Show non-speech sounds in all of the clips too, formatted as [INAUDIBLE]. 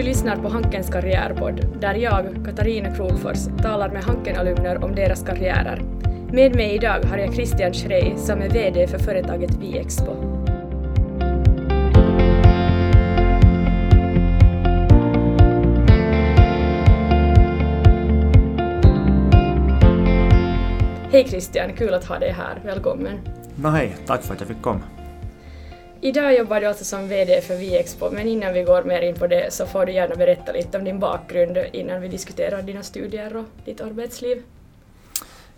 Du lyssnar på Hankens karriärpodd där jag, Katarina Kronfors, talar med Hanken-alumner om deras karriärer. Med mig idag har jag Christian Schrey som är VD för företaget Viexpo. Hej Christian, kul att ha dig här. Välkommen. No, hej, tack för att jag fick komma. Idag jobbar du alltså som VD för Viexpo, men innan vi går mer in på det så får du gärna berätta lite om din bakgrund innan vi diskuterar dina studier och ditt arbetsliv.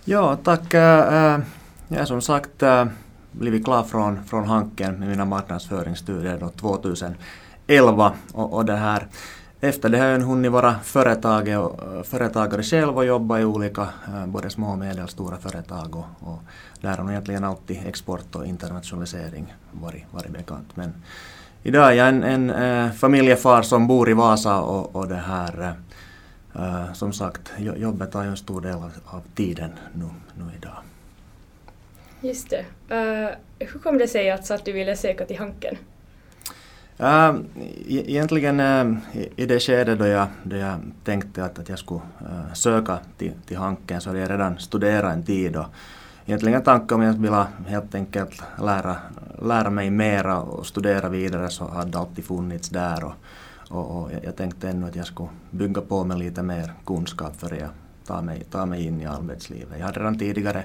Ja, tack. Äh, jag är som sagt äh, blivit klar från, från Hanken med mina marknadsföringsstudier 2011 och, och det här efter det har jag hunnit vara företag och, företagare själv och jobba i olika eh, både små och medelstora företag och, och där har nog egentligen alltid export och internationalisering varit, varit bekant. Men idag är jag en, en äh, familjefar som bor i Vasa och, och det här äh, som sagt jobbet tar ju en stor del av, av tiden nu, nu idag. Just det. Uh, hur kom det sig alltså att du ville söka till Hanken? Uh, egentligen uh, i det skedet då jag, då jag tänkte att, att jag skulle uh, söka till, till Hanken så hade jag redan studerat en tid och egentligen tanken om jag ville helt enkelt lära, lära mig mera och studera vidare så hade det alltid funnits där och, och, och jag tänkte ännu att jag skulle bygga på med lite mer kunskap för jag tar mig, tar mig in i arbetslivet. Jag hade redan tidigare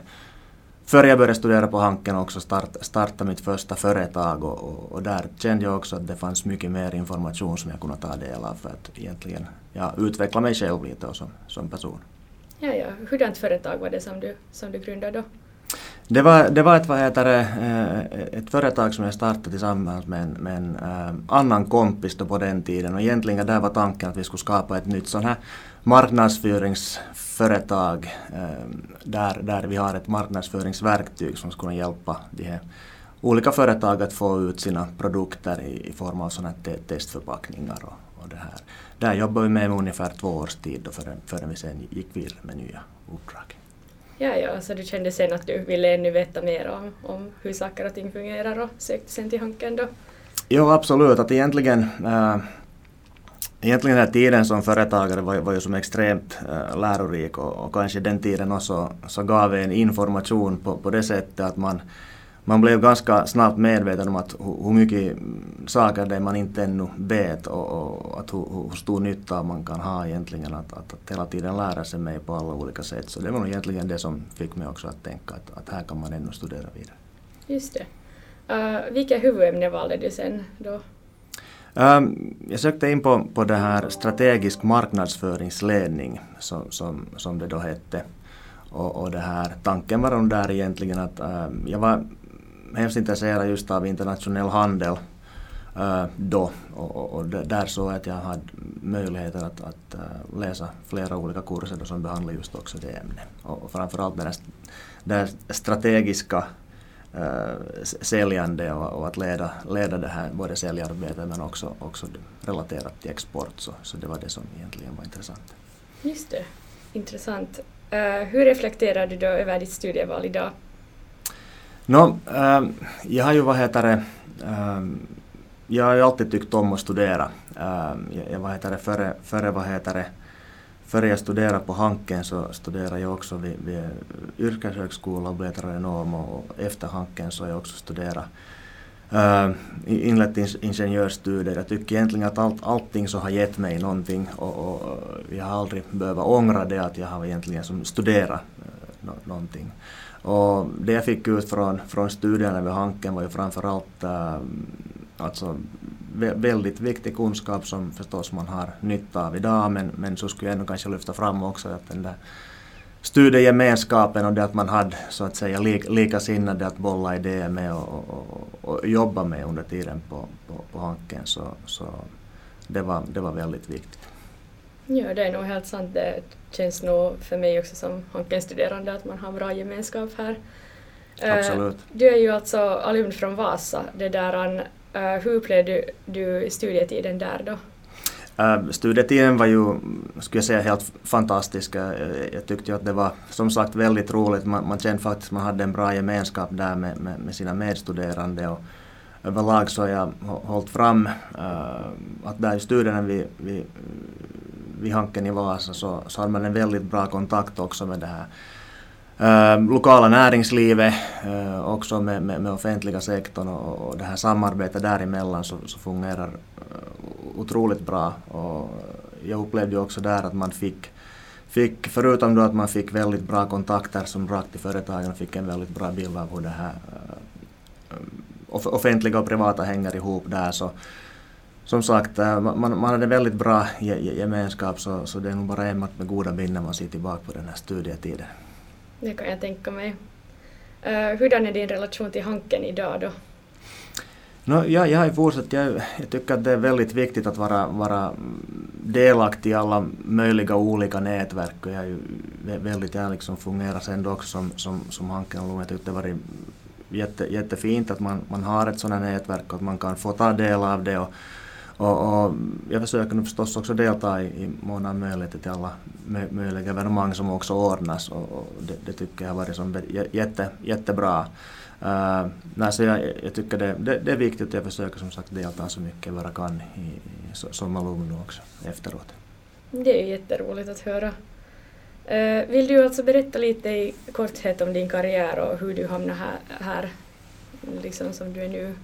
Före jag började studera på Hanken också start, starta mitt första företag och, och, och, där kände jag också att det fanns mycket mer information som jag kunde ta del av för att egentligen ja, utveckla mig själv lite och som, som person. Ja, ja. Hurdant företag var det som du, som du grundade då? Det var, det var ett, vad heter det, eh, ett företag som jag startade tillsammans med en, med en äh, annan kompis då på den tiden och egentligen där var tanken att vi skulle skapa ett nytt sån här marknadsföringsföretag äh, där, där vi har ett marknadsföringsverktyg som skulle hjälpa de här olika företag att få ut sina produkter i, i form av såna te testförpackningar och, och det här. Där jobbade vi med ungefär två års tid då förrän, förrän vi sen gick vidare med nya uppdrag. Ja, ja, så du kände sen att du ville ännu veta mer om, om hur saker och ting fungerar och sökte sen till Hanken då? Jo, absolut. Att egentligen, äh, egentligen den här tiden som företagare var, var ju som extremt äh, lärorik och, och, kanske den tiden också så gav en information på, på det sättet att man man blev ganska snabbt medveten om att hur mycket saker det man inte ännu vet och, och att hur, hur, stor nytta man kan ha egentligen att, att, att hela tiden lära sig mig på alla olika sätt. Så det var nog egentligen det som fick mig också att tänka att, att här kan man ännu studera vidare. Just det. Uh, vilka huvudämnen valde du sen då? Um, jag sökte in på, på det här strategisk marknadsföringsledning som, som, som det då hette. Och, och det här, tanken var där egentligen att um, jag var hemskt intresserad just av internationell handel uh, då och, och, där jag att jag hade möjligheter att, att uh, läsa flera olika kurser då som behandlar just också det ämnet. Och, och framförallt det här strategiska uh, säljande och, och, att leda, leda det här både säljarbetet men också, också relaterat till export så, så det var det som egentligen var intressant. Just det, intressant. Uh, hur reflekterar du då över ditt studieval idag? No, äh, jag har ju vad heter det, äh, jag har ju alltid tyckt om att studera. Äh, jag, vad heter det, före, före, vad heter det, före jag studerade på Hanken så studerade jag också vid, vid yrkeshögskola och blev tradenom och efter Hanken så har jag också studerat Uh, inlett ingenjörsstudier. Jag tycker egentligen att allt, allting så har gett mig någonting och, och jag har aldrig behövt ångra det att jag har egentligen som studerat uh, någonting. Och det jag fick ut från, från studierna vid Hanken var ju framförallt uh, alltså väldigt viktig kunskap som förstås man har nytta av idag men, men så skulle jag ändå kanske lyfta fram också att den där studiegemenskapen och det att man hade så att säga lik, likasinnade att bolla idéer med och, och, och, jobba med under tiden på, på, på Hanken så, så det, var, det var väldigt viktigt. Ja, det är nog helt sant. Det känns nog för mig också som Hanken-studerande att man har bra gemenskap här. Eh, Absolut. Du är ju alltså alumn från Vasa. Det där, uh, hur upplevde du, du studietiden där då? Uh, studietiden var ju, skulle jag säga, helt fantastisk. Uh, jag tyckte ju att det var som sagt väldigt roligt. Man, man kände faktiskt att man hade en bra gemenskap där med, med, med sina medstuderande. Och, överlag så har jag hållit fram att där i studierna vid, vid, vid Hanken i Vasa så, så har man en väldigt bra kontakt också med det här Ehm, lokala näringslivet, eh, också med, med, med, offentliga sektorn och, och det här samarbetet däremellan så, så fungerar eh, otroligt bra. Och jag upplevde ju också där att man fick, fick, förutom då att man fick väldigt bra kontakter som rakt till företagen, fick en väldigt bra bild av hur det här eh, offentliga och privata hänger ihop där. Så, som sagt, man, man hade väldigt bra gemenskap så, så det är nog bara enbart med goda minnen man ser tillbaka på den här studietiden. Det kan jag tänka mig. Eh, uh, hurdan är din relation till Hanken idag då? No, jag, jag har fortsatt, jag, jag tycker att det är väldigt viktigt att vara, vara delaktig i alla möjliga olika nätverk och jag är ju väldigt, jag liksom fungerar sen också som, som, som Hanken och jag tyckte det varit jätte, jättefint att man, man har ett sådant nätverk och att man kan få ta del av det och, och, och jag försöker nu förstås också delta i, i mån av möjligheter till alla möjliga evenemang som också ordnas och, och det, det, tycker jag har varit som jätte, jättebra. Uh, nej, så jag, jag tycker det, det, det, är viktigt och jag försöker som sagt delta så mycket jag bara kan i, i, som alumn också efteråt. Det är jätteroligt att höra. Uh, vill du alltså berätta lite i korthet om din karriär och hur du hamnade här, här liksom som du är nu?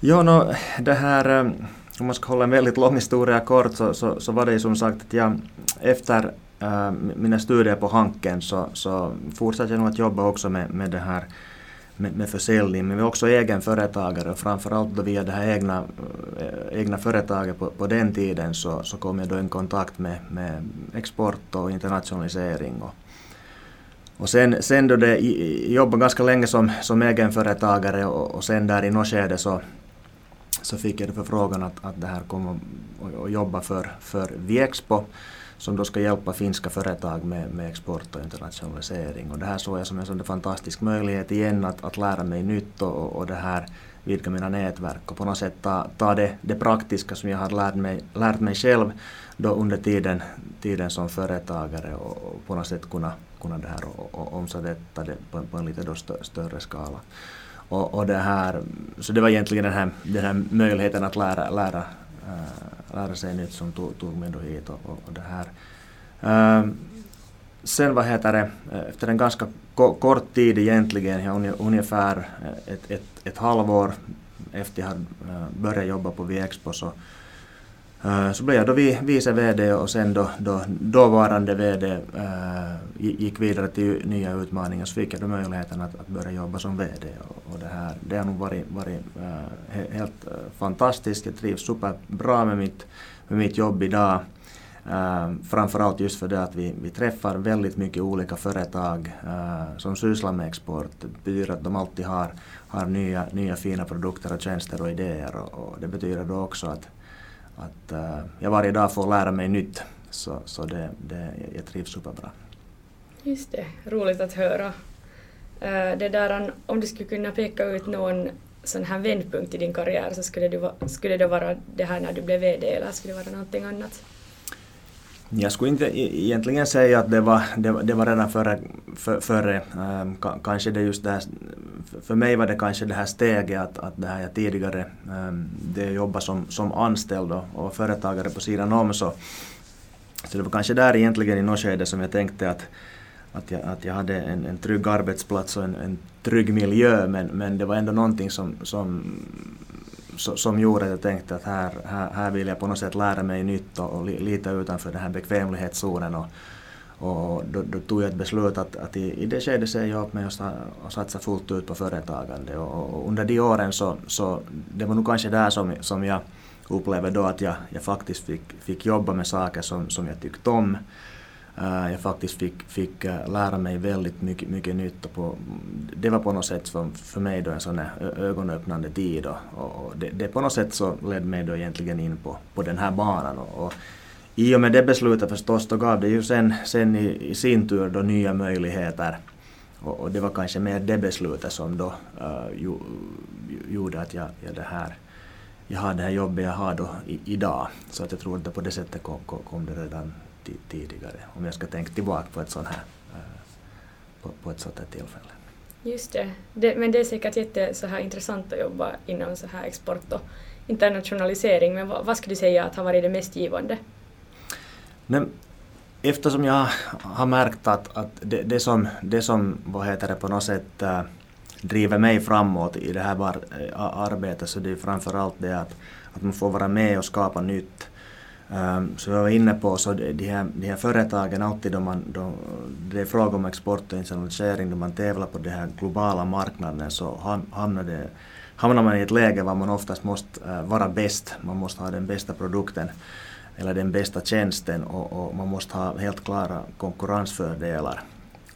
Ja, no, det här um, om man ska hålla en väldigt lång historia kort så, så, så var det ju som sagt att jag efter äh, mina studier på Hanken så, så fortsatte jag nog att jobba också med, med det här med, med försäljning men vi är också egenföretagare och framförallt då via det här egna, äh, egna företaget på, på den tiden så, så kom jag då i kontakt med, med export och internationalisering och, och sen, sen då det, jobbade ganska länge som, som egenföretagare och, och sen där i något skede så, så fick jag förfrågan att, att det här kommer att jobba för, för Viexpo som då ska hjälpa finska företag med, med export och internationalisering. Och det här såg jag som en sån fantastisk möjlighet igen att, att lära mig nytt och, och det här vidga mina nätverk och på något sätt ta, ta det, det praktiska som jag har lärt mig, lärt mig själv då under tiden, tiden som företagare och, och på något sätt kunna, kunna det här och, och omsätta det på, på en lite då större skala. Och, och det här, så det var egentligen den här, den här möjligheten att lära, lära, äh, lära sig nytt som tog, tog mig då hit. Och, och, och det här. Äh, sen vad heter det, eh, efter en ganska ko kort tid egentligen, ja, ungefär eh, ett, ett, ett halvår efter jag hade börjat jobba på Viexpo så Eh, Eh, så blev jag då vice VD och sen då, då dåvarande VD äh, eh, gick vidare till nya utmaningar så fick jag då möjligheten att, att börja jobba som VD. Och, och det, här, det har nog varit, varit äh, helt äh, fantastiskt. Jag trivs superbra med mitt, med mitt jobb idag. Uh, framförallt just för det att vi, vi träffar väldigt mycket olika företag uh, som sysslar med export. Det betyder att de alltid har, har nya, nya fina produkter och tjänster och idéer och, och det betyder då också att att uh, jag varje dag får lära mig nytt. Så, så det, det, jag trivs superbra. Just det, roligt att höra. Uh, det där, om du skulle kunna peka ut någon sån här vändpunkt i din karriär så skulle, du, skulle det vara det här när du blev VD eller skulle det vara någonting annat? Jag skulle inte e-, egentligen säga att det var, det, det var redan före, för, före ähm, kanske det just det här, för mig var det kanske det här steget att, att det här jag tidigare ehm, det jag jobbade som, som anställd och, och företagare på sidan om så, så det var kanske där egentligen i något skede som jag tänkte att, att, jag, att jag hade en, en trygg arbetsplats och en, en trygg miljö men, men det var ändå någonting som, som som gjorde att jag tänkte att här, här, här vill jag på något sätt lära mig nytt och, och lite utanför den här bekvämlighetszonen. Och, och då, då, tog jag ett beslut att, att i, i det skedet säger jag upp mig och, och satsa fullt ut på företagande. Och, och, under de åren så, så det var nog kanske där som, som jag upplevde då att jag, jag faktiskt fick, fick jobba med saker som, som jag tyckte om. Uh, jag faktiskt fick, fick uh, lära mig väldigt mycket, mycket nytt. på, det var på något sätt för, för mig då en sån ögonöppnande tid och, och det, det, på något sätt så ledde mig då egentligen in på, på den här banan. Och, och i och med det beslutet förstås då gav det ju sen, sen i, i sin tur då nya möjligheter. Och, och, det var kanske mer det beslutet som då uh, ju, gjorde att jag, jag det här jag har det här jobbet jag har då i, idag. Så att jag tror att på det sättet kom, kom, det redan tidigare. Om jag ska tänka tillbaka på ett sånt här, eh, på, på ett sånt här tillfälle. Just det. det. Men det är säkert jätte så här intressant att jobba inom så här export och internationalisering. Men vad, vad skulle du säga att har varit det mest givande? Men eftersom jag har märkt att, att det, det, som, det som vad heter det, på något sätt äh, driver mig framåt i det här bar, äh, arbetet så det är framförallt det att, att man får vara med och skapa nytt. Um, så jag var inne på så de här, de här företagen alltid då man, då det är fråga om export och internationalisering, då man tävlar på den här globala marknaden så hamnar, det, hamnar man i ett läge var man oftast måste äh, vara bäst, man måste ha den bästa produkten eller den bästa tjänsten och, och man måste ha helt klara konkurrensfördelar.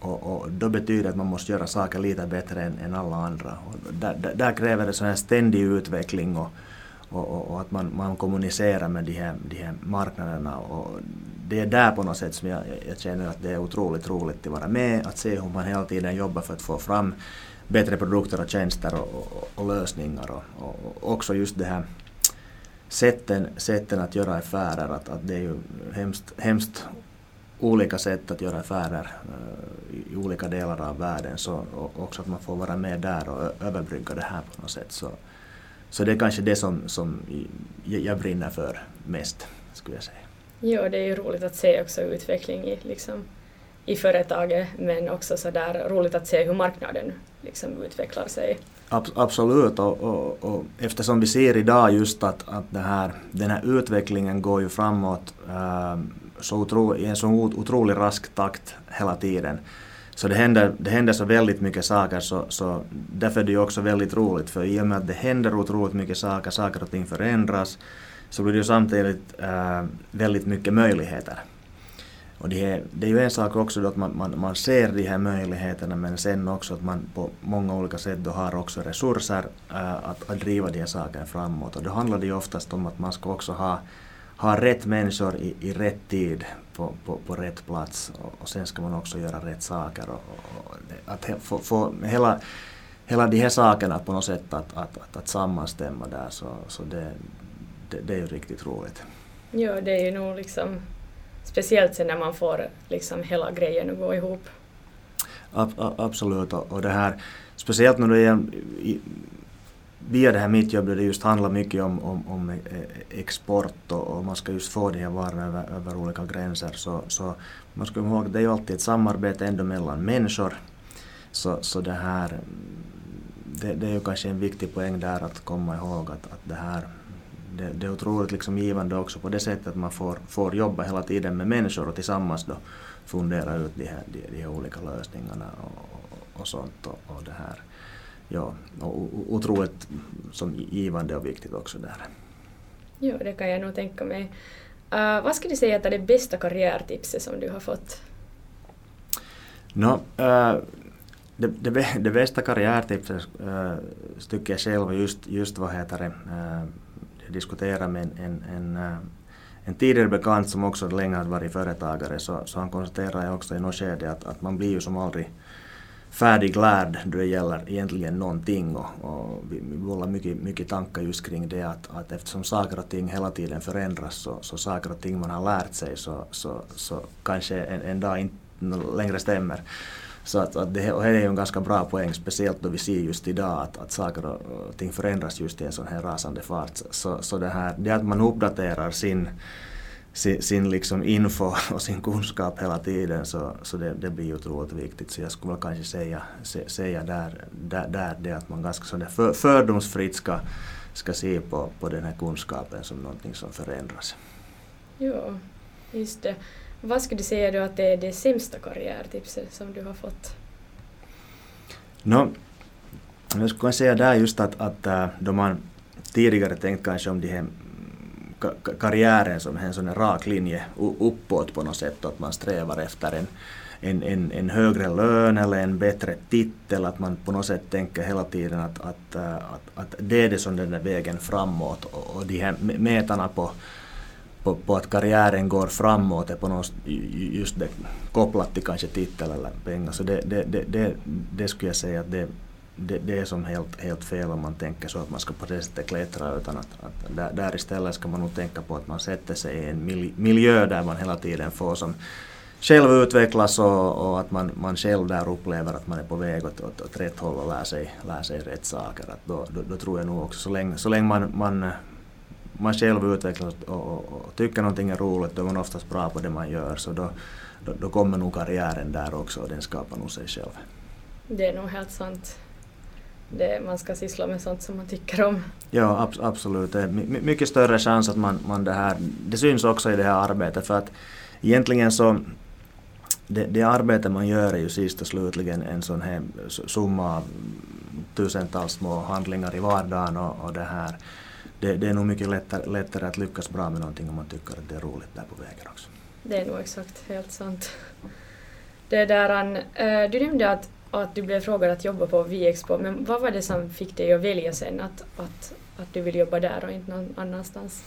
Och, och, då betyder det att man måste göra saker lite bättre än, än alla andra. Och där, där, där kräver det sån här ständig utveckling och, och, och, att man, man kommunicerar med de här, de här marknaderna. Och det är där på något sätt som jag, jag känner att det är otroligt roligt att vara med, att se hur man hela tiden jobbar för att få fram bättre produkter och tjänster och, och, och lösningar. Och, och, också just det här sätten, sätten att göra affärer, att, att det är ju hemskt, hemskt olika sätt att göra affärer uh, eh, i olika delar av världen, så också att man får vara med där och överbrygga det här på något sätt. Så, så det är kanske det som, som jag brinner för mest, skulle jag säga. Ja, det är ju roligt att se också utveckling i, liksom, i företaget, men också så där roligt att se hur marknaden liksom utvecklar sig. Ab absolut, och, och, och, eftersom vi ser idag just att, att det här, den här utvecklingen går ju framåt äh, så otro, i en så otroligt rask takt hela tiden. Så det händer, det händer så väldigt mycket saker så, så därför är det ju också väldigt roligt för i och med att det händer otroligt mycket saker, saker och ting förändras, så blir det ju samtidigt äh, väldigt mycket möjligheter. Och det är, det är ju en sak också då att man, man, man ser de här möjligheterna men sen också att man på många olika sätt då har också resurser äh, att, att driva de här sakerna framåt. Och då handlar det ju oftast om att man ska också ha, ha rätt människor i, i rätt tid på, på, på rätt plats och, och sen ska man också göra rätt saker. Och, och att få, få hela, hela de här sakerna på något sätt att, att, att, att sammanstämma där så, så det, det, det är ju riktigt roligt. Ja, det är ju nog liksom Speciellt sen när man får liksom hela grejen att gå ihop. Ab, absolut, och det här, speciellt när det är via det här mitt jobb där det just handlar mycket om, om, om eh, export och, och, man ska just få de här varorna över, över olika gränser så, så man ska komma ihåg att det är ju alltid ett samarbete ändå mellan människor. Så, så det här det, det är ju kanske en viktig poäng där att komma ihåg att, att det här det, det är otroligt liksom givande också på det sättet att man får, får jobba hela tiden med människor och tillsammans då fundera ut de här, de, de här olika lösningarna och, och, sånt. Och, och, det här. Ja, och otroligt som givande och viktigt också där. Jo, det kan jag nog tänka mig. Uh, vad skulle du säga är det bästa karriärtipset som du har fått? No, uh, det, det, det, bästa karriärtipset uh, tycker jag själv just, just vad heter det, uh, diskuterade med en, en, en, eh, en tidigare bekant som också länge hade varit företagare så, så han konstaterade också i något skede att, att man blir ju som aldrig färdiglärd då det gäller egentligen någonting och, och vi, vi bollar mycket, mycket tankar just kring det att, att eftersom saker och ting hela tiden förändras så, så saker och ting man har lärt sig så, så, så kanske en, en dag inte längre stämmer. Så att, att det, det är ju en ganska bra poäng, speciellt då vi ser just idag att, att saker och ting förändras just i en sån här rasande fart. Så, så det, här, det att man uppdaterar sin, sin, sin liksom info [LAUGHS] och sin kunskap hela tiden så, så det, det blir otroligt viktigt. Så jag skulle väl kanske säga, säga där, där, där det att man ganska för, fördomsfritt ska, ska se på, på den här kunskapen som någonting som förändras. Ja, just det. Vad skulle du säga då att det är det sämsta karriärtipset som du har fått? No, jag skulle säga där just att, att äh, då man tidigare tänkt kanske om de här mm, karriären som en sån rak linje uppåt på något sätt, att man strävar efter en, en, en, en högre lön eller en bättre titel, att man på något sätt tänker hela tiden att, att, äh, att, att det är det som den är vägen framåt och, och de här mätarna på på, på att karriären går framåt är på något, just det, kopplat till kanske titel eller pengar. Så det, det, det, det, det skulle jag säga att det, det, det är som helt, helt fel om man tänker så att man ska på det sättet klättra utan att, att där, där istället ska man nog tänka på att man sätter sig i en miljö där man hela tiden får som själv utvecklas och, och, att man, man själv där upplever att man är på väg åt, åt, åt rätt håll och lär sig, lär sig rätt saker. Att då, då, då tror jag nog också så länge, så länge man, man, man själv utvecklas och, och, och, tycker någonting är roligt då är man oftast bra på det man gör så då, då, då kommer nog karriären där också och den skapar nog sig själv. Det är nog helt sant. Det, man ska syssla med sånt som man tycker om. Ja, ab absolut. Det är mycket större chans att man, man det här, det syns också i det här arbetet för att egentligen så det, det arbete man gör är ju sist och slutligen en sån här summa av tusentals små handlingar i vardagen och, och det här. Det, det, är nog mycket lättare, lättare att lyckas bra med någonting om man tycker att det är roligt där på vägen också. Det är nog exakt helt sant. Det där, an, eh, du nämnde att, att du blev frågad att jobba på ViExpo, men vad var det som fick dig att välja sen att, att, att du vill jobba där och inte någon annanstans?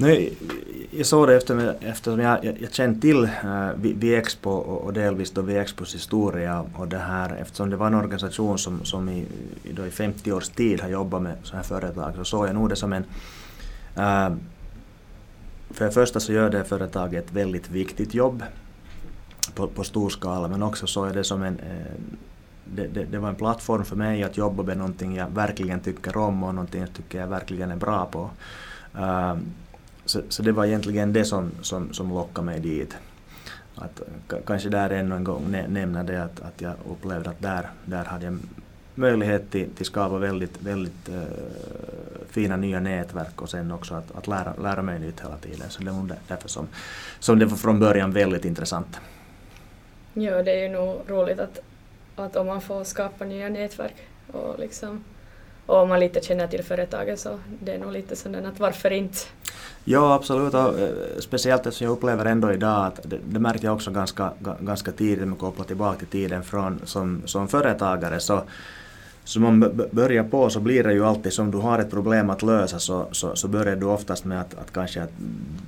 Nej, jag såg det efter, eftersom jag, jag, jag kände till eh, uh, Viexpo och, och delvis då Viexpos historia och det här eftersom det var en organisation som, som i, då i 50 års tid har jobbat med sådana här företag så såg jag nog det som en uh, för det första så gör det företaget ett väldigt viktigt jobb på, på stor skala men också såg jag det som en uh, det, det, det, var en plattform för mig att jobba med någonting jag verkligen tycker om och någonting jag tycker jag verkligen är bra på. Uh, så, så det var egentligen det som, som, som lockade mig dit. Att, kanske där ännu en gång nämna det att, att jag upplevde att där, där hade jag möjlighet till, till skapa väldigt, väldigt äh, fina nya nätverk och sen också att, att lära, lära mig nytt hela tiden. Så det var därför som, som det var från början väldigt intressant. Ja, det är ju nog roligt att, att om man får skapa nya nätverk och liksom och om man lite känner till företaget så det är nog lite sådär att varför inte? Ja absolut och eh, speciellt eftersom jag upplever ändå idag att det, det märkte jag också ganska, ganska tidigt man kopplar tillbaka till tiden från, som, som företagare så som man börjar på så blir det ju alltid som du har ett problem att lösa så, så, så börjar du oftast med att, att kanske att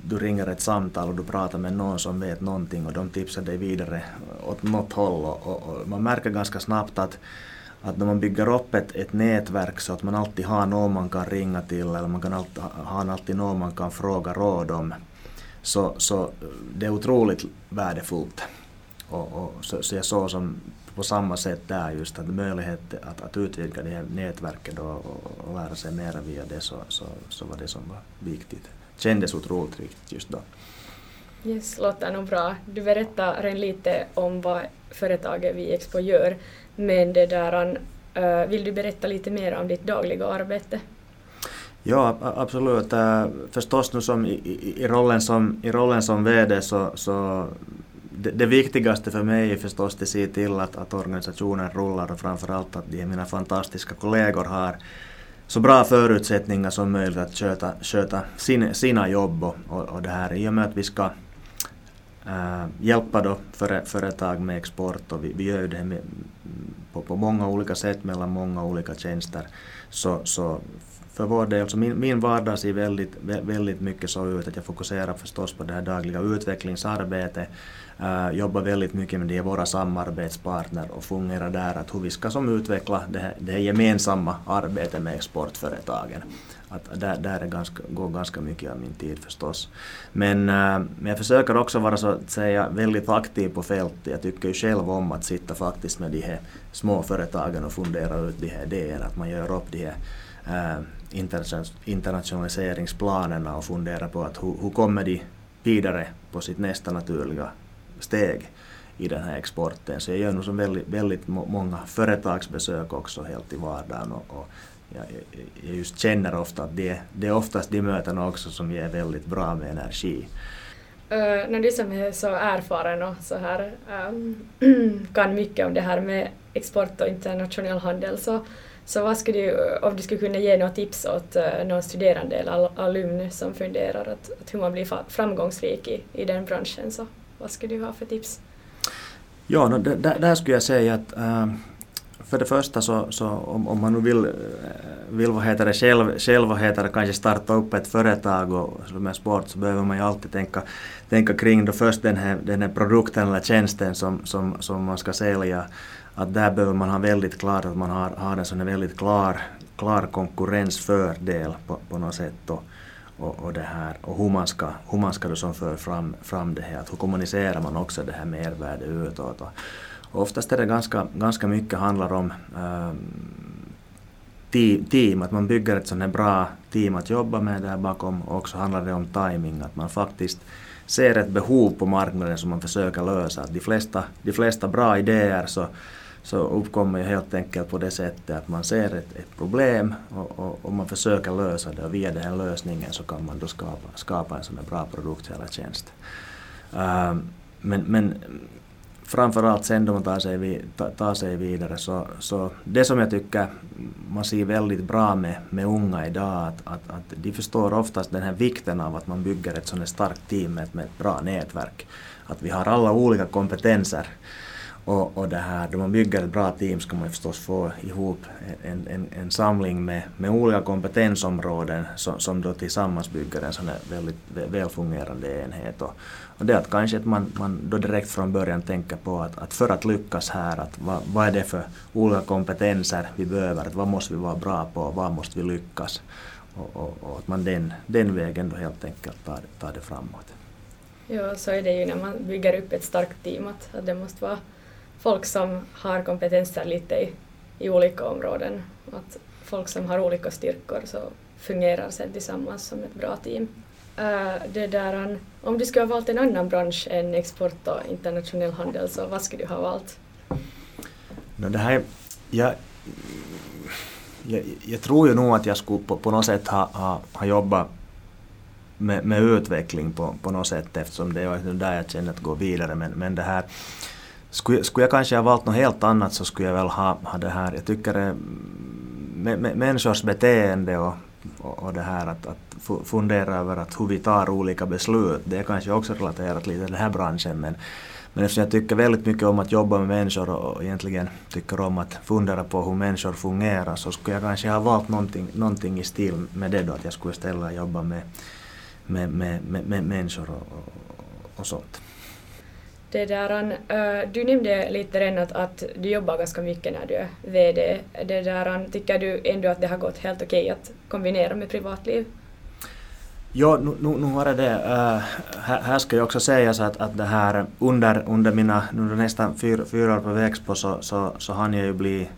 du ringer ett samtal och du pratar med någon som vet någonting och de tipsar dig vidare åt något håll och, och, och man märker ganska snabbt att att när man bygger upp ett, ett nätverk så att man alltid har någon man kan ringa till eller man kan alltid, ha alltid någon man kan fråga råd om så, så eh, det är otroligt värdefullt. Och, och så, så jag såg som på samma sätt där just att möjlighet att, att utvidga det här nätverket och, och, och lära sig mera via det så, så, så var det som var viktigt. Kändes otroligt viktigt just då. Yes, låter nog bra. Du berättade lite om vad företaget Viexpo gör. Men det där, uh, vill du berätta lite mer om ditt dagliga arbete? Ja, absolut. Uh, förstås nu som i, i, rollen som, i rollen som VD så, så det, det, viktigaste för mig är förstås att se till att, att organisationen rullar och framförallt att de mina fantastiska kollegor har så bra förutsättningar som möjligt att sköta, sköta sin, sina jobb och, och, och det här i och med att vi ska äh, hjälpa då före, företag med export och vi, vi gör det med, på, på många olika sätt mellan många olika tjänster. Så, så för vår del, så min, min vardag ser väldigt, väldigt mycket så ut att jag fokuserar förstås på det här dagliga utvecklingsarbetet, uh, jobbar väldigt mycket med det, våra samarbetspartner och fungerar där att hur vi ska som utveckla det, här, det här gemensamma arbetet med exportföretagen. Att där där är ganska, går ganska mycket av min tid förstås. Men, uh, men jag försöker också vara så att säga väldigt aktiv på fältet. Jag tycker ju själv om att sitta faktiskt med de här små företagen och fundera ut de här idéerna. Att man gör upp de här uh, internationaliseringsplanerna och fundera på att hur, hur kommer de vidare på sitt nästa naturliga steg i den här exporten. Så jag gör nog som väldigt, väldigt många företagsbesök också helt i vardagen och, och jag, jag just känner ofta att det, det är oftast de mötena också som ger väldigt bra med energi. Uh, när du som är så erfaren och så här um, [CLEARS THROAT] kan mycket om det här med export och internationell handel så, så vad skulle du, om du skulle kunna ge några tips åt uh, någon studerande eller alumn som funderar att, att hur man blir framgångsrik i, i den branschen så vad skulle du ha för tips? Ja, no, där, där skulle jag säga att äh, för det första så, så om, om, man nu vill, äh, vill vad heter det, själv, själv vad heter det, kanske starta upp ett företag och, som är sport så behöver man ju alltid tänka, tänka kring då först den här, den här produkten eller tjänsten som, som, som man ska sälja. Att där behöver man ha väldigt klart att man har, har en sån här väldigt klar, klar konkurrensfördel på, på något sätt. Och, och, och, det här, och hur man ska, hur man ska då som för fram, fram det här, att hur kommunicerar man också det här mervärdet utåt. Och, och oftast är det ganska, ganska mycket handlar om äh, team, att man bygger ett sånt här bra team att jobba med där bakom. Och också handlar det om timing, att man faktiskt ser ett behov på marknaden som man försöker lösa. Att de, flesta, de flesta bra idéer så, så uppkommer ju helt enkelt på det sättet att man ser ett, ett problem och, och, och, man försöker lösa det och via den här lösningen så kan man då skapa, skapa en sån här bra produkt eller tjänst. Uh, men, men framförallt sen då man tar sig, vid, tar sig vidare så, så det som jag tycker man ser väldigt bra med, med unga idag att, att, att de förstår oftast den här vikten av att man bygger ett sådant starkt team med, med ett bra nätverk. Att vi har alla olika kompetenser och, och det här, då man bygger ett bra team ska man förstås få ihop en, en, en samling med, med olika kompetensområden som, som då tillsammans bygger en sån här väldigt välfungerande enhet. Och, och det att kanske att man, man då direkt från början tänker på att, att för att lyckas här, att vad, vad är det för olika kompetenser vi behöver, att vad måste vi vara bra på, vad måste vi lyckas? Och, och, och att man den, den vägen då helt enkelt tar, tar det framåt. Ja, så är det ju när man bygger upp ett starkt team, att, att det måste vara folk som har kompetenser lite i, i olika områden. Att folk som har olika styrkor så fungerar sen tillsammans som ett bra team. Uh, det där, om du skulle ha valt en annan bransch än export och internationell handel, så vad skulle du ha valt? No, det här, jag, jag, jag tror ju nog att jag skulle på, på något sätt ha, ha, ha jobbat med, med utveckling på, på något sätt eftersom det är där jag känner att gå vidare. Men, men det här, skulle, skulle jag kanske ha valt något helt annat så skulle jag väl ha, ha det här, jag tycker det, människors beteende och, och, och det här att, att fundera över att hur vi tar olika beslut, det är kanske också relaterat lite till den här branschen men, men eftersom jag tycker väldigt mycket om att jobba med människor och egentligen tycker om att fundera på hur människor fungerar så skulle jag kanske ha valt någonting, någonting i stil med det då att jag skulle istället jobba med, med, med, med, med människor och, och, och sånt. Det där, uh, du nämnde lite redan att, att du jobbar ganska mycket när du är VD. Det där, tycker du ändå att det har gått helt okej att kombinera med privatliv? Ja, nu, nu, nu var det det. Uh, här, här, ska jag också säga så att, att det här under, under mina under nästan fyra, fyra år på Växbo, så, så, så hann jag ju bli,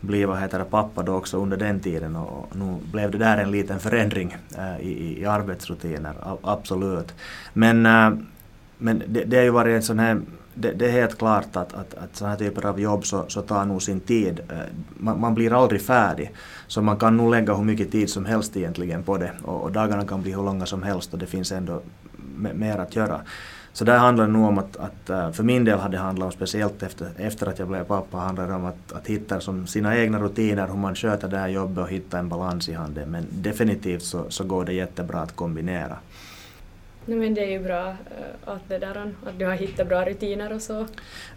bli vad heter det, pappa då också under den tiden och nu blev det där en liten förändring uh, i, i arbetsrutiner, absolut. Men uh, men det, det har ju varit en sån här det, det, är helt klart att, att, att sådana här typer av jobb så, så tar nog sin tid. Eh, man, man, blir aldrig färdig. Så man kan nog lägga hur mycket tid som helst egentligen på det. Och, och dagarna kan bli hur långa som helst och det finns ändå mer att göra. Så där handlar det nog om att, att, eh, för min del har det handlat om, speciellt efter, efter att jag blev pappa, handlar det om att, att hitta som sina egna rutiner, hur man sköter det här jobbet och hitta en balans i handeln. Men definitivt så, så går det jättebra att kombinera. Nej, men det är ju bra eh, att, det där, att du har hittat bra rutiner och så.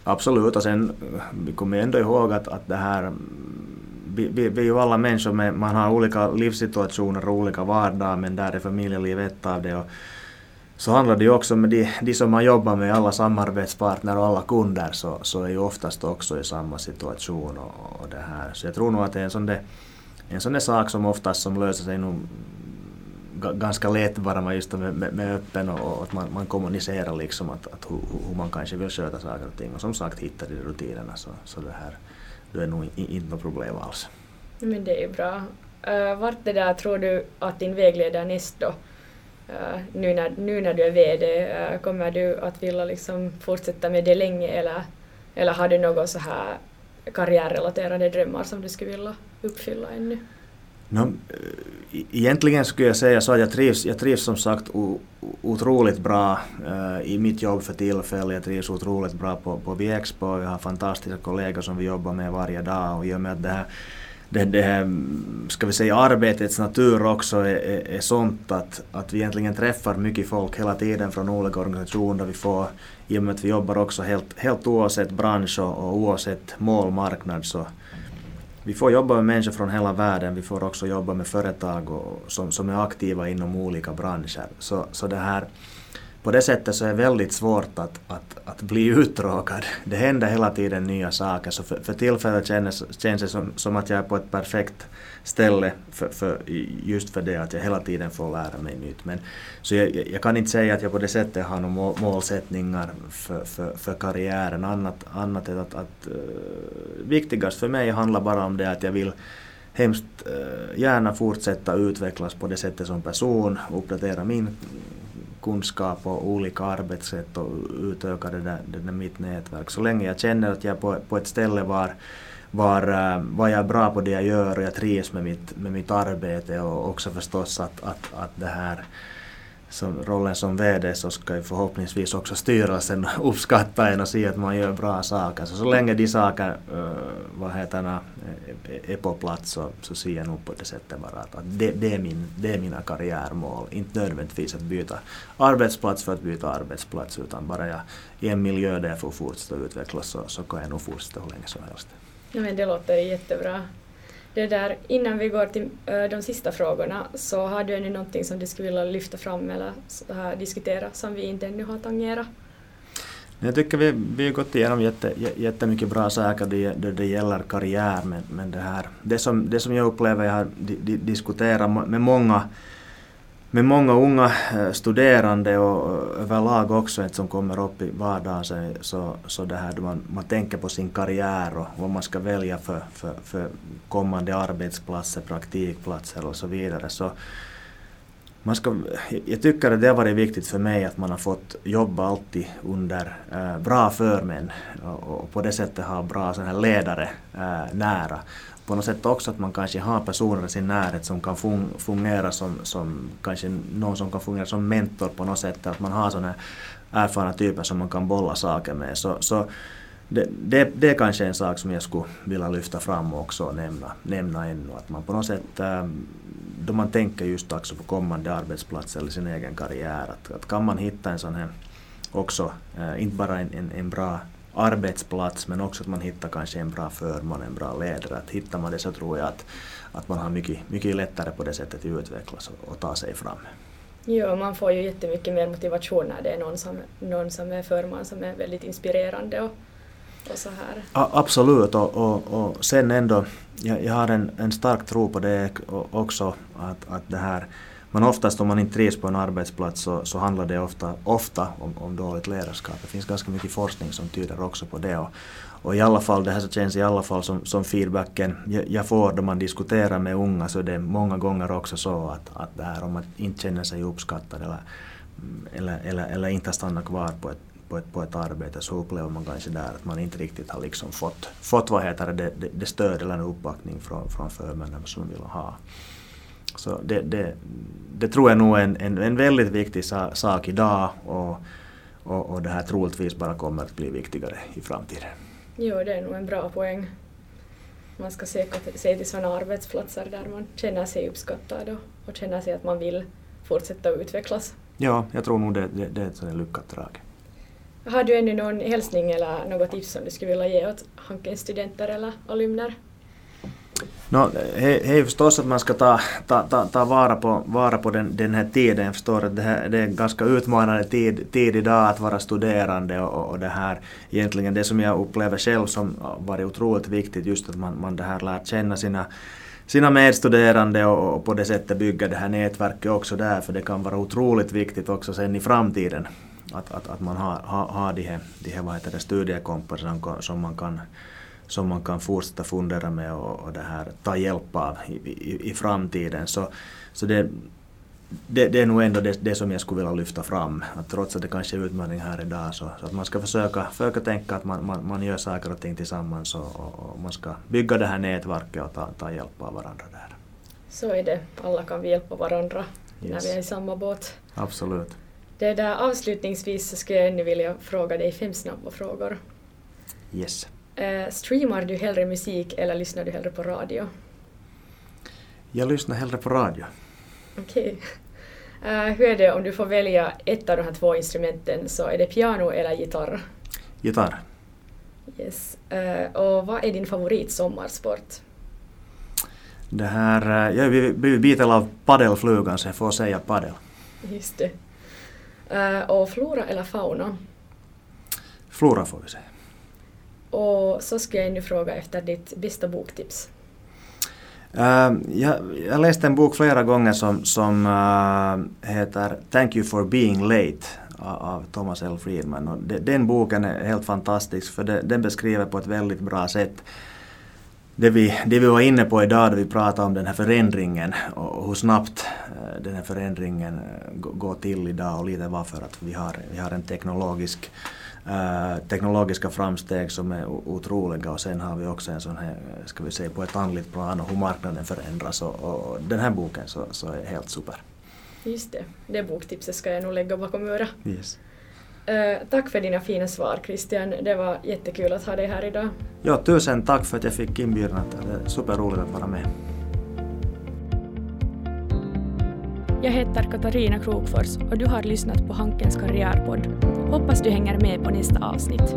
Absolut, och sen eh, vi kommer ändå ihåg att, att det här mm, vi, vi, vi är ju alla människor, med, man har olika livssituationer och olika vardagar men där är familjeliv ett av det. Och så handlar det ju också med de, de som man jobbar med, alla samarbetspartner och alla kunder, så, så är ju oftast också i samma situation. Och, och det här. Så jag tror nog att det är en sån där, en sån där sak som oftast som löser sig nog ganska lätt bara man just med, med, med öppen och, och, att man, man kommunicerar liksom att, att hur, hur, man kanske vill sköta saker och ting och som sagt hittar de rutinerna så, så det här, det är nog inte något problem alls. Men det är ju bra. Uh, vart det där tror du att din vägledare näst då? Uh, nu, när, nu när du är VD, uh, eh, kommer du att vilja liksom fortsätta med det länge eller, eller har du några så här karriärrelaterade drömmar som du skulle vilja uppfylla ännu? No, eh, e- egentligen skulle jag säga så att jag trivs, jag trivs som sagt otroligt bra eh, i mitt jobb för tillfället. Jag trivs otroligt bra på, på Viexpo. Jag har fantastiska kollegor som vi jobbar med varje dag och i och med att det här, det, det här mm, ska vi säga, arbetets natur också är, är, är sånt att, att vi egentligen träffar mycket folk hela tiden från olika organisationer. Vi får, I och med att vi jobbar också helt, helt oavsett bransch och, och oavsett målmarknad så vi får jobba med människor från hela världen, vi får också jobba med företag och, som, som är aktiva inom olika branscher. Så, så det här, på det sättet så är det väldigt svårt att, att, att bli uttråkad. Det händer hela tiden nya saker så för, för tillfället känns, känns det som, som att jag är på ett perfekt ställe för, för, just för det att jag hela tiden får lära mig nytt. Men, så jag, jag kan inte säga att jag på det sättet har några målsättningar för, för, för karriären annat, annat än att, att uh, viktigast för mig handlar bara om det att jag vill hemskt uh, gärna fortsätta utvecklas på det sättet som person, uppdatera min kunskap och olika arbetssätt och utöka det där, det där mitt nätverk. Så länge jag känner att jag är på, på ett ställe var, var, eh, var jag är bra på det jag gör och jag trivs med mitt, med mitt arbete och också förstås att, att, att det här som rollen som VD så ska ju förhoppningsvis också styrelsen [LAUGHS] uppskatta en och se att man gör bra saker. Så så länge de saker eh, vad heter det, eh, är på plats så, så ser jag nog på det sättet bara att, att det, det, är min, det är mina karriärmål. Inte nödvändigtvis att byta arbetsplats för att byta arbetsplats utan bara jag i en miljö där jag får fortsätta utvecklas så, så kan jag nog fortsätta hur länge som helst. Ja, men det låter jättebra. Det där, innan vi går till eh, de sista frågorna så har du ännu någonting som du skulle vilja lyfta fram eller eh, diskutera som vi inte ännu har tangerat? Jag tycker vi, vi har gått igenom jätte, jättemycket bra saker då det, det gäller karriär men, men det, här, det, som, det som jag upplever jag har di, di, diskuterat med många med många unga eh, studerande och eh, överlag också som kommer upp i vardagen så, så det här man, man tänker på sin karriär och vad man ska välja för, för, för kommande arbetsplatser, praktikplatser och så vidare. Så man ska, jag tycker att det har varit viktigt för mig att man har fått jobba alltid under äh, bra förmän och, och, på det sättet ha bra sån här ledare äh, nära på något sätt också att man kanske har personer i sin närhet som kan fun fungera som, som kanske någon som kan fungera som mentor på något sätt, att man har sådana erfarna typer som man kan bolla saker med. Så, så det, det, det är kanske en sak som jag skulle vilja lyfta fram också och nämna, nämna ännu. Att man på något sätt, ähm, då man tänker just också på kommande arbetsplats eller sin egen karriär, att, att kan man hitta en sån här också, äh, inte bara en, en, en bra arbetsplats men också att man hittar kanske en bra förman, en bra ledare. Att hittar man det så tror jag att, att man har mycket, mycket lättare på det sättet att utvecklas och, och ta sig fram. Jo, man får ju jättemycket mer motivation när det är någon som, någon som är förman som är väldigt inspirerande och, och så här. A, absolut och, och, och sen ändå, jag, jag har en, en stark tro på det också att, att det här men oftast om man inte trivs på en arbetsplats så, så handlar det ofta, ofta om, om dåligt ledarskap. Det finns ganska mycket forskning som tyder också på det. Och, och i alla fall, det här så känns i alla fall som, som feedbacken jag, får då man diskuterar med unga så det är många gånger också så att, att det här om man inte känner sig uppskattad eller, eller, eller, eller inte stannar kvar på ett, på ett, på ett arbete så upplever man kanske där att man inte riktigt har liksom fått, fått vad heter det, det, det stöd eller en uppbackning från, från förmännen som man vill ha. Så det, det, det tror jag nog är en, en, en väldigt viktig sa, sak idag och, och, och det här troligtvis bara kommer att bli viktigare i framtiden. Jo, det är nog en bra poäng. Man ska söka sig till sådana arbetsplatser där man känner sig uppskattad och, och känner sig att man vill fortsätta utvecklas. Ja, jag tror nog det, det, det är ett lyckat drag. Har du ännu någon hälsning eller något tips som du skulle vilja ge åt Hankens studenter eller alumner? No, det är förstås att man ska ta, ta, ta, ta vara på, vara på den, den här tiden. Jag förstår att det, här, det är en ganska utmanande tid, tid idag att vara studerande och, och det här egentligen det som jag upplever själv som varit otroligt viktigt just att man, man det här lär känna sina sina medstuderande och, och på det sättet bygga det här nätverket också där för det kan vara otroligt viktigt också sen i framtiden att, att, att man har, har, har de här, de här vad heter det, studiekompisar som, som man kan som man kan fortsätta fundera med och, och det här, ta hjälp av i, i, i framtiden. Så, så det, det, det, är nog ändå det, det, som jag skulle vilja lyfta fram. Att trots att det kanske är utmaning här idag så, så att man ska försöka, försöka tänka att man, man, man gör saker och ting tillsammans och, och, och, man ska bygga det här nätverket och ta, ta hjälp av varandra där. Så är det. Alla kan vi hjälpa varandra yes. när vi är i samma båt. Absolut. Det där, avslutningsvis så skulle jag ännu vilja fråga dig fem snabba frågor. Yes. Uh, streamar du hellre musik eller lyssnar du hellre på radio? Jag lyssnar hellre på radio. Okej. Okay. [LAUGHS] Eh, hur är det om du får välja ett av de här två instrumenten så är det piano eller gitarr? Gitarr. Yes. Uh, och vad är din favorit sommarsport? Det här, jag är blivit biten av paddelflugan så jag får säga paddel. Just det. Uh, och flora eller fauna? Flora får vi säga. Och så ska jag nu fråga efter ditt bästa boktips. Ehm, uh, jag, jag läste en bok flera gånger som, som uh, heter Thank you for being late av Thomas L. Friedman. Och de, den boken är helt fantastisk för de, den beskriver på ett väldigt bra sätt det vi, det vi var inne på idag då vi pratade om den här förändringen och hur snabbt eh, den här förändringen eh, går till idag och lite varför att vi har, vi har en teknologisk Uh, teknologiska framsteg som är otroliga och sen har vi också en sån här, ska vi säga på ett andligt plan och hur marknaden förändras och, och den här boken så, så är helt super. Just det, det boktipset ska jag nog lägga bakom örat. Yes. Uh, tack för dina fina svar Christian, det var jättekul att ha dig här idag. Ja, tusen tack för att jag fick inbjudan, det är superroligt att vara med. Jag heter Katarina Krokfors och du har lyssnat på Hankens karriärpodd. Hoppas du hänger med på nästa avsnitt.